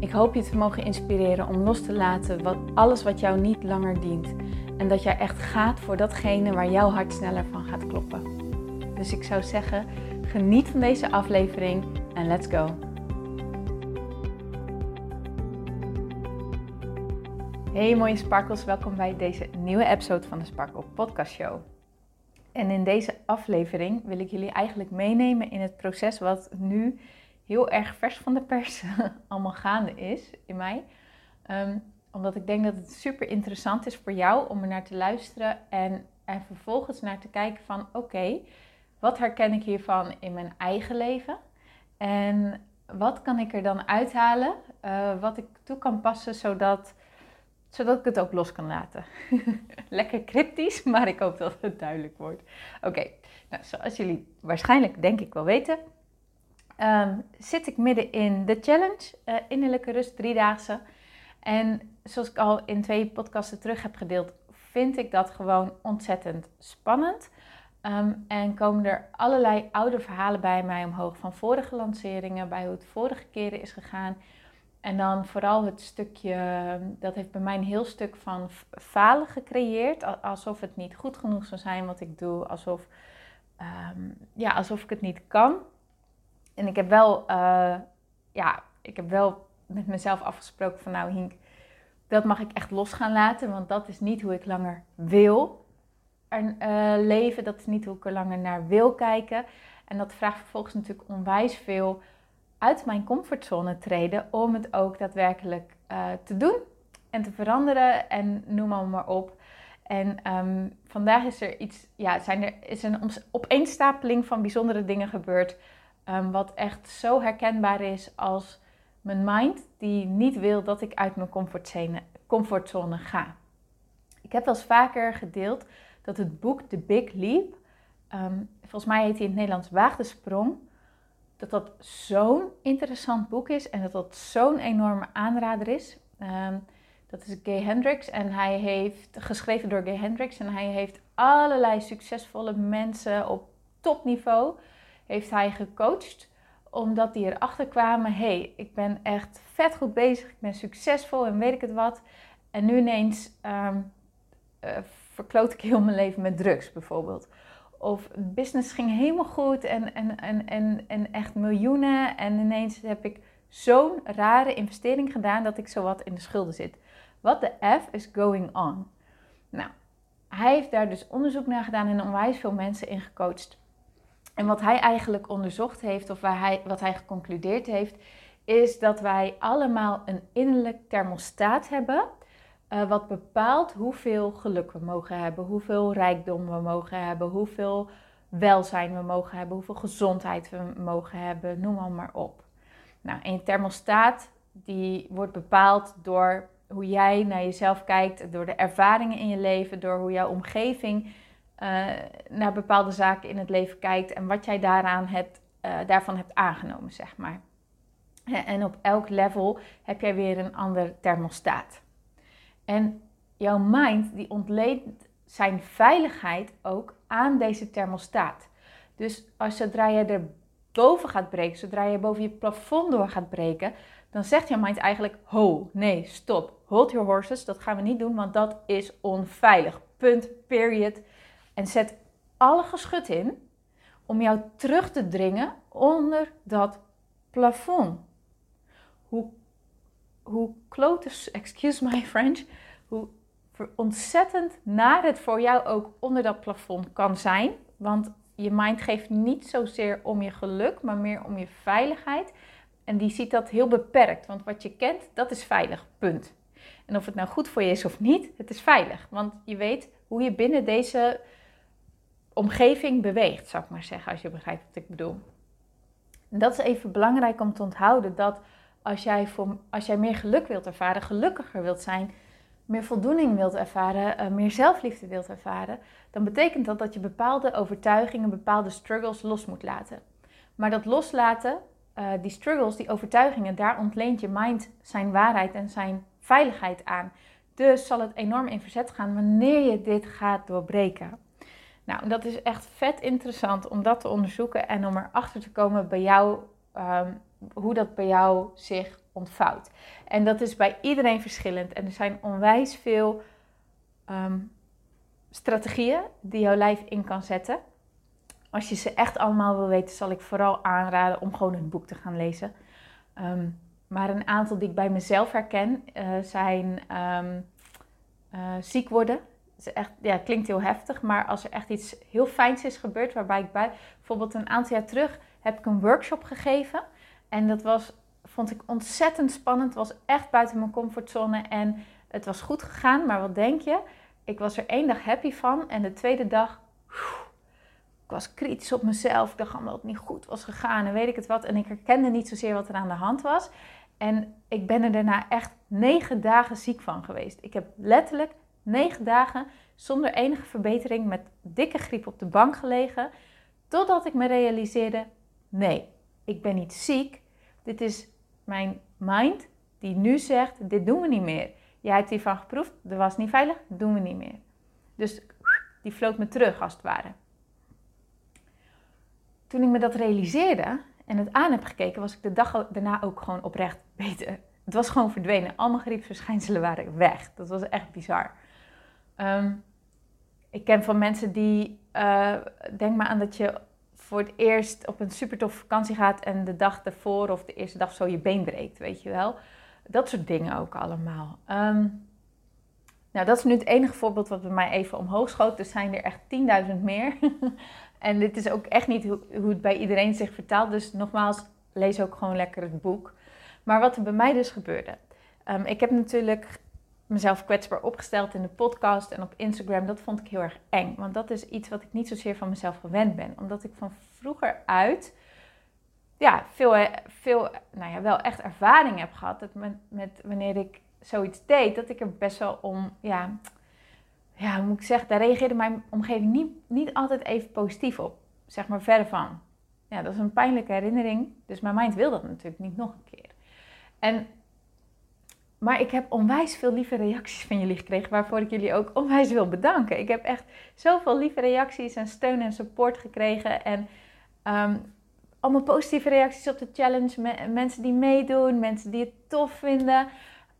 Ik hoop je te mogen inspireren om los te laten wat, alles wat jou niet langer dient. En dat jij echt gaat voor datgene waar jouw hart sneller van gaat kloppen. Dus ik zou zeggen, geniet van deze aflevering en let's go. Hey mooie sparkles, welkom bij deze nieuwe episode van de Sparkle Podcast Show. En in deze aflevering wil ik jullie eigenlijk meenemen in het proces wat nu heel erg vers van de pers allemaal gaande is in mij. Um, omdat ik denk dat het super interessant is voor jou om er naar te luisteren en er vervolgens naar te kijken van oké, wat herken ik hiervan in mijn eigen leven? En wat kan ik er dan uithalen, uh, wat ik toe kan passen, zodat, zodat ik het ook los kan laten. Lekker cryptisch, maar ik hoop dat het duidelijk wordt. Oké, nou, zoals jullie waarschijnlijk denk ik wel weten, um, zit ik midden in de challenge, uh, innerlijke rust, driedaagse. En zoals ik al in twee podcasten terug heb gedeeld, vind ik dat gewoon ontzettend spannend. Um, en komen er allerlei oude verhalen bij mij omhoog van vorige lanceringen, bij hoe het vorige keren is gegaan. En dan vooral het stukje, dat heeft bij mij een heel stuk van falen gecreëerd. Alsof het niet goed genoeg zou zijn wat ik doe. Alsof, ja, alsof ik het niet kan. En ik heb wel, uh, ja, ik heb wel met mezelf afgesproken van nou Hink, dat mag ik echt los gaan laten, want dat is niet hoe ik langer wil er, uh, leven. Dat is niet hoe ik er langer naar wil kijken. En dat vraagt vervolgens natuurlijk onwijs veel uit mijn comfortzone treden om het ook daadwerkelijk uh, te doen en te veranderen en noem maar, op. En um, vandaag is er iets, ja, zijn er, is een opeenstapeling van bijzondere dingen gebeurd Um, wat echt zo herkenbaar is als mijn mind die niet wil dat ik uit mijn comfortzone, comfortzone ga. Ik heb wel eens vaker gedeeld dat het boek The Big Leap, um, volgens mij heet hij in het Nederlands Waag de Sprong, dat dat zo'n interessant boek is en dat dat zo'n enorme aanrader is. Um, dat is Gay Hendricks en hij heeft geschreven door Gay Hendricks en hij heeft allerlei succesvolle mensen op topniveau heeft hij gecoacht. Omdat die erachter kwamen, hé, hey, ik ben echt vet goed bezig, ik ben succesvol en weet ik het wat. En nu ineens um, uh, verkloot ik heel mijn leven met drugs bijvoorbeeld. Of business ging helemaal goed en, en, en, en, en echt miljoenen. En ineens heb ik zo'n rare investering gedaan dat ik zowat in de schulden zit. Wat de F is going on? Nou, hij heeft daar dus onderzoek naar gedaan en onwijs veel mensen in gecoacht. En wat hij eigenlijk onderzocht heeft, of waar hij, wat hij geconcludeerd heeft, is dat wij allemaal een innerlijk thermostaat hebben. Uh, wat bepaalt hoeveel geluk we mogen hebben, hoeveel rijkdom we mogen hebben, hoeveel welzijn we mogen hebben, hoeveel gezondheid we mogen hebben, noem maar, maar op. Nou, en je thermostaat die wordt bepaald door hoe jij naar jezelf kijkt, door de ervaringen in je leven, door hoe jouw omgeving uh, naar bepaalde zaken in het leven kijkt en wat jij daaraan hebt, uh, daarvan hebt aangenomen, zeg maar. En op elk level heb jij weer een ander thermostaat. En jouw mind die ontleent zijn veiligheid ook aan deze thermostaat. Dus als zodra je er boven gaat breken, zodra je boven je plafond door gaat breken, dan zegt jouw mind eigenlijk: Ho, nee, stop, hold your horses, dat gaan we niet doen, want dat is onveilig. Punt, period. En zet alle geschut in om jou terug te dringen onder dat plafond. Hoe, hoe klote, excuse my French, hoe ontzettend naar het voor jou ook onder dat plafond kan zijn. Want je mind geeft niet zozeer om je geluk, maar meer om je veiligheid. En die ziet dat heel beperkt, want wat je kent, dat is veilig, punt. En of het nou goed voor je is of niet, het is veilig. Want je weet hoe je binnen deze omgeving beweegt, zou ik maar zeggen, als je begrijpt wat ik bedoel. dat is even belangrijk om te onthouden, dat als jij, voor, als jij meer geluk wilt ervaren, gelukkiger wilt zijn, meer voldoening wilt ervaren, uh, meer zelfliefde wilt ervaren, dan betekent dat dat je bepaalde overtuigingen, bepaalde struggles los moet laten. Maar dat loslaten, uh, die struggles, die overtuigingen, daar ontleent je mind zijn waarheid en zijn veiligheid aan. Dus zal het enorm in verzet gaan wanneer je dit gaat doorbreken. Nou, dat is echt vet interessant om dat te onderzoeken en om erachter te komen bij jou, um, hoe dat bij jou zich ontvouwt. En dat is bij iedereen verschillend. En er zijn onwijs veel um, strategieën die jouw lijf in kan zetten. Als je ze echt allemaal wil weten, zal ik vooral aanraden om gewoon het boek te gaan lezen. Um, maar een aantal die ik bij mezelf herken uh, zijn uh, ziek worden. Is echt, ja, klinkt heel heftig, maar als er echt iets heel fijns is gebeurd, waarbij ik bij, bijvoorbeeld een aantal jaar terug heb ik een workshop gegeven. En dat was, vond ik ontzettend spannend. Het was echt buiten mijn comfortzone en het was goed gegaan. Maar wat denk je? Ik was er één dag happy van en de tweede dag, ik was kritisch op mezelf. Ik dacht allemaal dat het niet goed was gegaan en weet ik het wat. En ik herkende niet zozeer wat er aan de hand was. En ik ben er daarna echt negen dagen ziek van geweest. Ik heb letterlijk negen dagen zonder enige verbetering met dikke griep op de bank gelegen. Totdat ik me realiseerde: nee, ik ben niet ziek. Dit is mijn mind die nu zegt: dit doen we niet meer. Jij hebt hiervan geproefd, dat was niet veilig, doen we niet meer. Dus die floot me terug als het ware. Toen ik me dat realiseerde, en het aan heb gekeken, was ik de dag daarna ook gewoon oprecht beter. Het was gewoon verdwenen. Allemaal griepsverschijnselen waren weg. Dat was echt bizar. Um, ik ken van mensen die, uh, denk maar aan dat je voor het eerst op een super toffe vakantie gaat en de dag ervoor of de eerste dag zo je been breekt, weet je wel. Dat soort dingen ook allemaal. Um, nou, dat is nu het enige voorbeeld wat bij mij even omhoog schoot. Er zijn er echt 10.000 meer. En dit is ook echt niet hoe, hoe het bij iedereen zich vertaalt. Dus nogmaals, lees ook gewoon lekker het boek. Maar wat er bij mij dus gebeurde. Um, ik heb natuurlijk mezelf kwetsbaar opgesteld in de podcast en op Instagram. Dat vond ik heel erg eng. Want dat is iets wat ik niet zozeer van mezelf gewend ben. Omdat ik van vroeger uit ja, veel, veel nou ja, wel echt ervaring heb gehad. Dat met, met wanneer ik zoiets deed, dat ik er best wel om ja, ja, hoe moet ik zeggen, daar reageerde mijn omgeving niet, niet altijd even positief op. Zeg maar verder van. Ja, dat is een pijnlijke herinnering. Dus mijn mind wil dat natuurlijk niet nog een keer. En, maar ik heb onwijs veel lieve reacties van jullie gekregen, waarvoor ik jullie ook onwijs wil bedanken. Ik heb echt zoveel lieve reacties en steun en support gekregen. En um, allemaal positieve reacties op de challenge. mensen die meedoen, mensen die het tof vinden.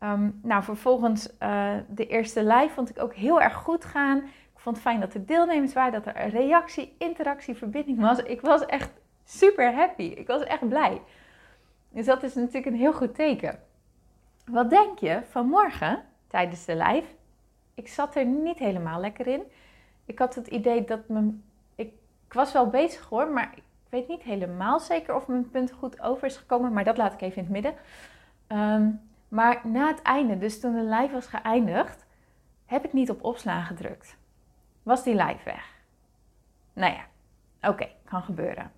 Um, nou, vervolgens uh, de eerste live vond ik ook heel erg goed gaan. Ik vond het fijn dat er deelnemers waren, dat er reactie, interactie, verbinding was. Ik was echt super happy. Ik was echt blij. Dus dat is natuurlijk een heel goed teken. Wat denk je vanmorgen tijdens de live? Ik zat er niet helemaal lekker in. Ik had het idee dat mijn. Ik, ik was wel bezig hoor, maar ik weet niet helemaal zeker of mijn punt goed over is gekomen. Maar dat laat ik even in het midden. Um, maar na het einde, dus toen de live was geëindigd, heb ik niet op opslaan gedrukt. Was die live weg? Nou ja, oké, kan gebeuren.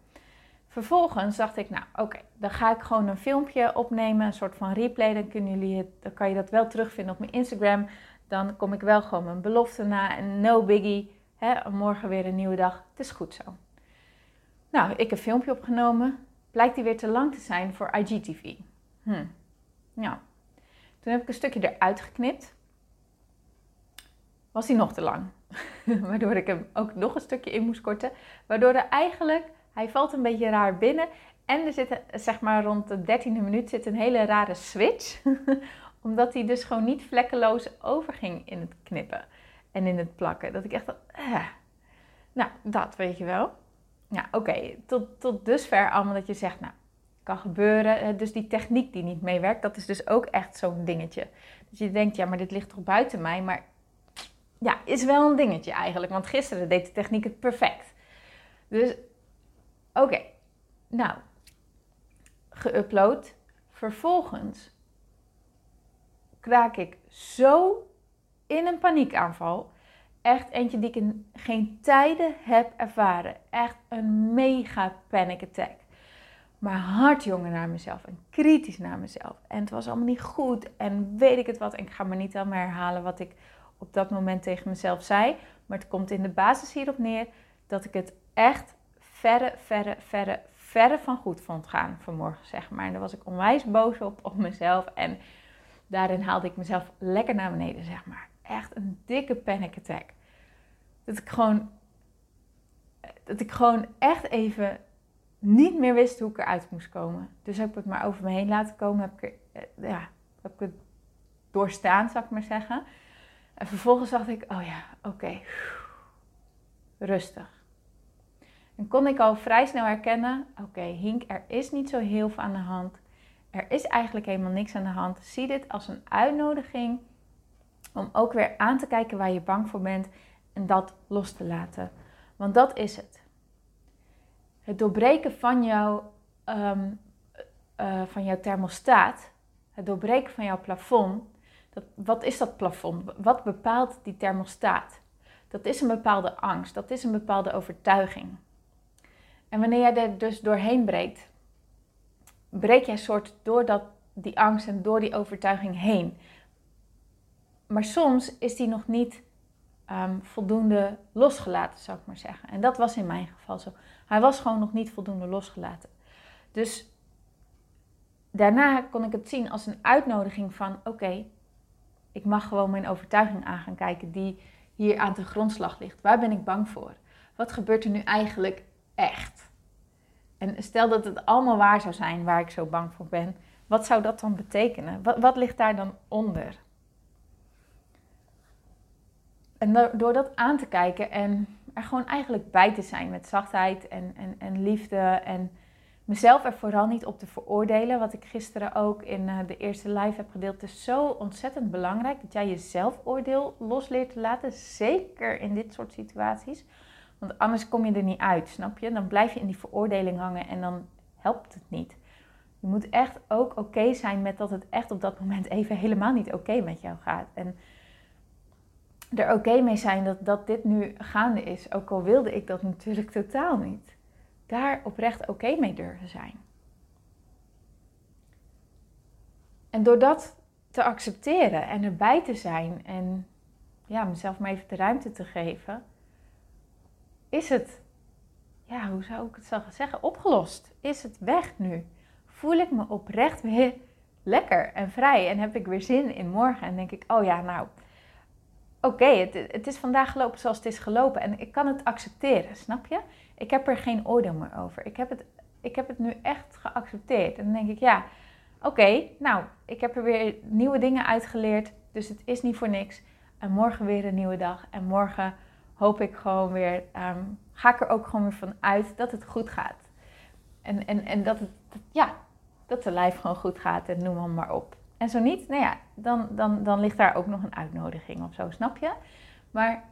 Vervolgens dacht ik, nou oké, dan ga ik gewoon een filmpje opnemen, een soort van replay. Dan, kunnen jullie het, dan kan je dat wel terugvinden op mijn Instagram. Dan kom ik wel gewoon mijn belofte na en no biggie. Hè, morgen weer een nieuwe dag. Het is goed zo. Nou, ik heb een filmpje opgenomen. Blijkt die weer te lang te zijn voor IGTV. Hm. Ja, toen heb ik een stukje eruit geknipt. Was hij nog te lang. Waardoor ik hem ook nog een stukje in moest korten. Waardoor er eigenlijk, hij valt een beetje raar binnen. En er zit, zeg maar rond de dertiende minuut, zit een hele rare switch. Omdat hij dus gewoon niet vlekkeloos overging in het knippen en in het plakken. Dat ik echt dacht, eh. Nou, dat weet je wel. Ja, oké. Tot, tot dusver allemaal dat je zegt, nou, kan gebeuren. Dus die techniek die niet meewerkt, dat is dus ook echt zo'n dingetje. Dus je denkt, ja, maar dit ligt toch buiten mij? Maar ja, is wel een dingetje eigenlijk. Want gisteren deed de techniek het perfect. Dus, oké. Nou, geüpload. Vervolgens kraak ik zo in een paniekaanval. Echt eentje die ik in geen tijden heb ervaren. Echt een mega panic attack. maar hard jongen naar mezelf en kritisch naar mezelf. En het was allemaal niet goed en weet ik het wat. En ik ga maar niet helemaal herhalen wat ik op dat moment tegen mezelf zei. Maar het komt in de basis hierop neer dat ik het echt verre, verre, verre, verre van goed vond gaan vanmorgen, zeg maar. En daar was ik onwijs boos op, op mezelf. En daarin haalde ik mezelf lekker naar beneden, zeg maar. Echt een dikke panic attack. Dat ik gewoon, dat ik gewoon echt even niet meer wist hoe ik eruit moest komen. Dus heb ik het maar over me heen laten komen. Heb ik, eh, ja, heb ik het doorstaan, zou ik maar zeggen. En vervolgens dacht ik, oh ja, oké, rustig. En kon ik al vrij snel herkennen, oké Hink, er is niet zo heel veel aan de hand. Er is eigenlijk helemaal niks aan de hand. Zie dit als een uitnodiging om ook weer aan te kijken waar je bang voor bent en dat los te laten. Want dat is het. Het doorbreken van, jouw, um, uh, van jouw thermostaat, het doorbreken van jouw plafond. Dat, wat is dat plafond? Wat bepaalt die thermostaat? Dat is een bepaalde angst, dat is een bepaalde overtuiging. En wanneer jij er dus doorheen breekt, breek jij soort door dat, die angst en door die overtuiging heen. Maar soms is die nog niet um, voldoende losgelaten, zou ik maar zeggen. En dat was in mijn geval zo. Hij was gewoon nog niet voldoende losgelaten. Dus daarna kon ik het zien als een uitnodiging van: oké, ik mag gewoon mijn overtuiging aan gaan kijken die hier aan de grondslag ligt. Waar ben ik bang voor? Wat gebeurt er nu eigenlijk echt? En stel dat het allemaal waar zou zijn waar ik zo bang voor ben, wat zou dat dan betekenen? Wat, wat ligt daar dan onder? En door dat aan te kijken en er gewoon eigenlijk bij te zijn met zachtheid en, en, liefde. En mezelf er vooral niet op te veroordelen. Wat ik gisteren ook in eh, de eerste live heb gedeeld. Is zo ontzettend belangrijk dat jij je zelfoordeel los leert te laten. Zeker in dit soort situaties. Want anders kom je er niet uit, snap je? Dan blijf je in die veroordeling hangen en dan helpt het niet. Je moet echt ook oké zijn met dat het echt op dat moment even helemaal niet oké met jou gaat. En er oké mee zijn dat, dat dit nu gaande is. Ook al wilde ik dat natuurlijk totaal niet. Daar oprecht oké mee durven zijn. En door dat te accepteren en erbij te zijn en ja, mezelf maar even de ruimte te geven, is het, ja, hoe zou ik het zeggen, opgelost? Is het weg nu? Voel ik me oprecht weer lekker en vrij en heb ik weer zin in morgen en denk ik, oh ja, nou, oké, het, het, is vandaag gelopen zoals het is gelopen en ik kan het accepteren, snap je? Ik heb er geen oordeel meer over. Ik heb het, ik heb het nu echt geaccepteerd. En dan denk ik, ja, oké, nou, ik heb er weer nieuwe dingen uitgeleerd, dus het is niet voor niks. En morgen weer een nieuwe dag. En morgen hoop ik gewoon weer, ehm, ga ik er ook gewoon weer van uit dat het goed gaat. En, en, en dat, het, ja, dat de lijf gewoon goed gaat en noem hem maar op. En zo niet, nou ja, dan, dan, dan ligt daar ook nog een uitnodiging of zo, snap je? Maar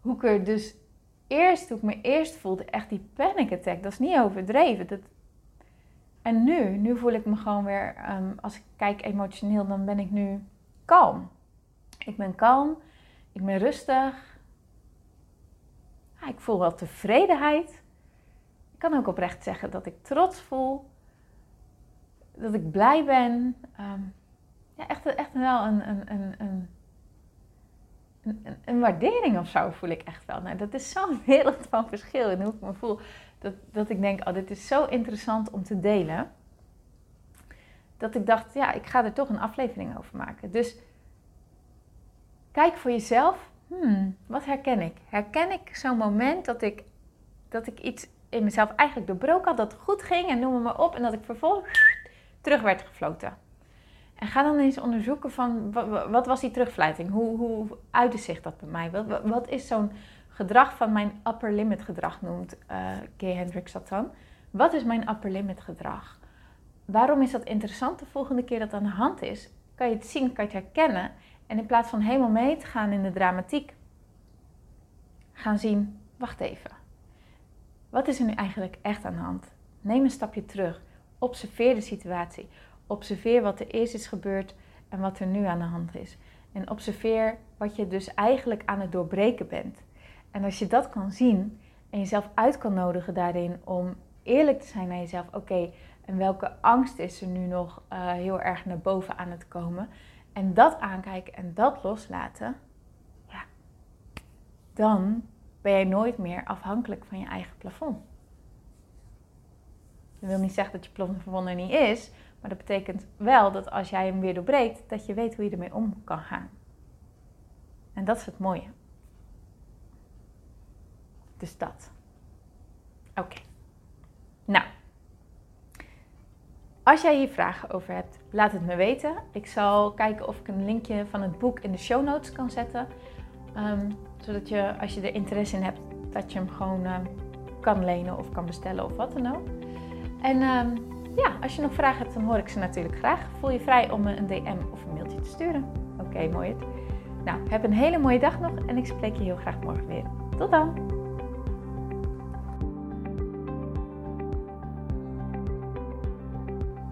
hoe ik er dus eerst, hoe ik me eerst voelde, echt die panic attack, dat is niet overdreven. Dat... En nu, nu voel ik me gewoon weer, ehm, als ik kijk emotioneel, dan ben ik nu kalm. Ik ben kalm, ik ben rustig. Ik voel wel tevredenheid. Ik kan ook oprecht zeggen dat ik trots voel dat ik blij ben. Ehm, ja, echt, echt wel een, een, een, een, een, een waardering of zo voel ik echt wel. Nou, dat is zo'n wereld van verschil in hoe ik me voel. Dat, dat ik denk, oh, dit is zo interessant om te delen. Dat ik dacht, ja, ik ga er toch een aflevering over maken. Dus kijk voor jezelf, hmm, wat herken ik? Herken ik zo'n moment dat ik, dat ik iets in mezelf eigenlijk doorbroken had, dat het goed ging en noem maar op. En dat ik vervolgens terug werd gefloten. En ga dan eens onderzoeken van wat, was die terugfluiting? Hoe, hoe uitte zich dat bij mij? Wat, wat is zo'n gedrag van mijn upper limit gedrag noemt uh, Gay Hendricks dat dan? Wat is mijn upper limit gedrag? Waarom is dat interessant de volgende keer dat aan de hand is? Kan je het zien, kan je het herkennen. En in plaats van helemaal mee te gaan in de dramatiek, gaan zien, wacht even. Wat is er nu eigenlijk echt aan de hand? Neem een stapje terug. Observeer de situatie. Observeer wat er eerst is gebeurd en wat er nu aan de hand is. En observeer wat je dus eigenlijk aan het doorbreken bent. En als je dat kan zien en jezelf uit kan nodigen daarin om eerlijk te zijn naar jezelf. Oké, en welke angst is er nu nog uh, heel erg naar boven aan het komen? En dat aankijken en dat loslaten. Ja, dan ben jij nooit meer afhankelijk van je eigen plafond. Dat wil niet zeggen dat je plafond er niet is, maar dat betekent wel dat als jij hem weer doorbreekt, dat je weet hoe je ermee om kan gaan. En dat is het mooie. Dus dat. Oké. Nou. Als jij hier vragen over hebt, laat het me weten. Ik zal kijken of ik een linkje van het boek in de show notes kan zetten. Ehm, zodat je, als je er interesse in hebt, dat je hem gewoon uh, kan lenen of kan bestellen of wat dan ook. En um, ja, als je nog vragen hebt, dan hoor ik ze natuurlijk graag. Voel je vrij om me een DM of een mailtje te sturen. Oké, mooi. Nou, heb een hele mooie dag nog en ik spreek je heel graag morgen weer. Tot dan!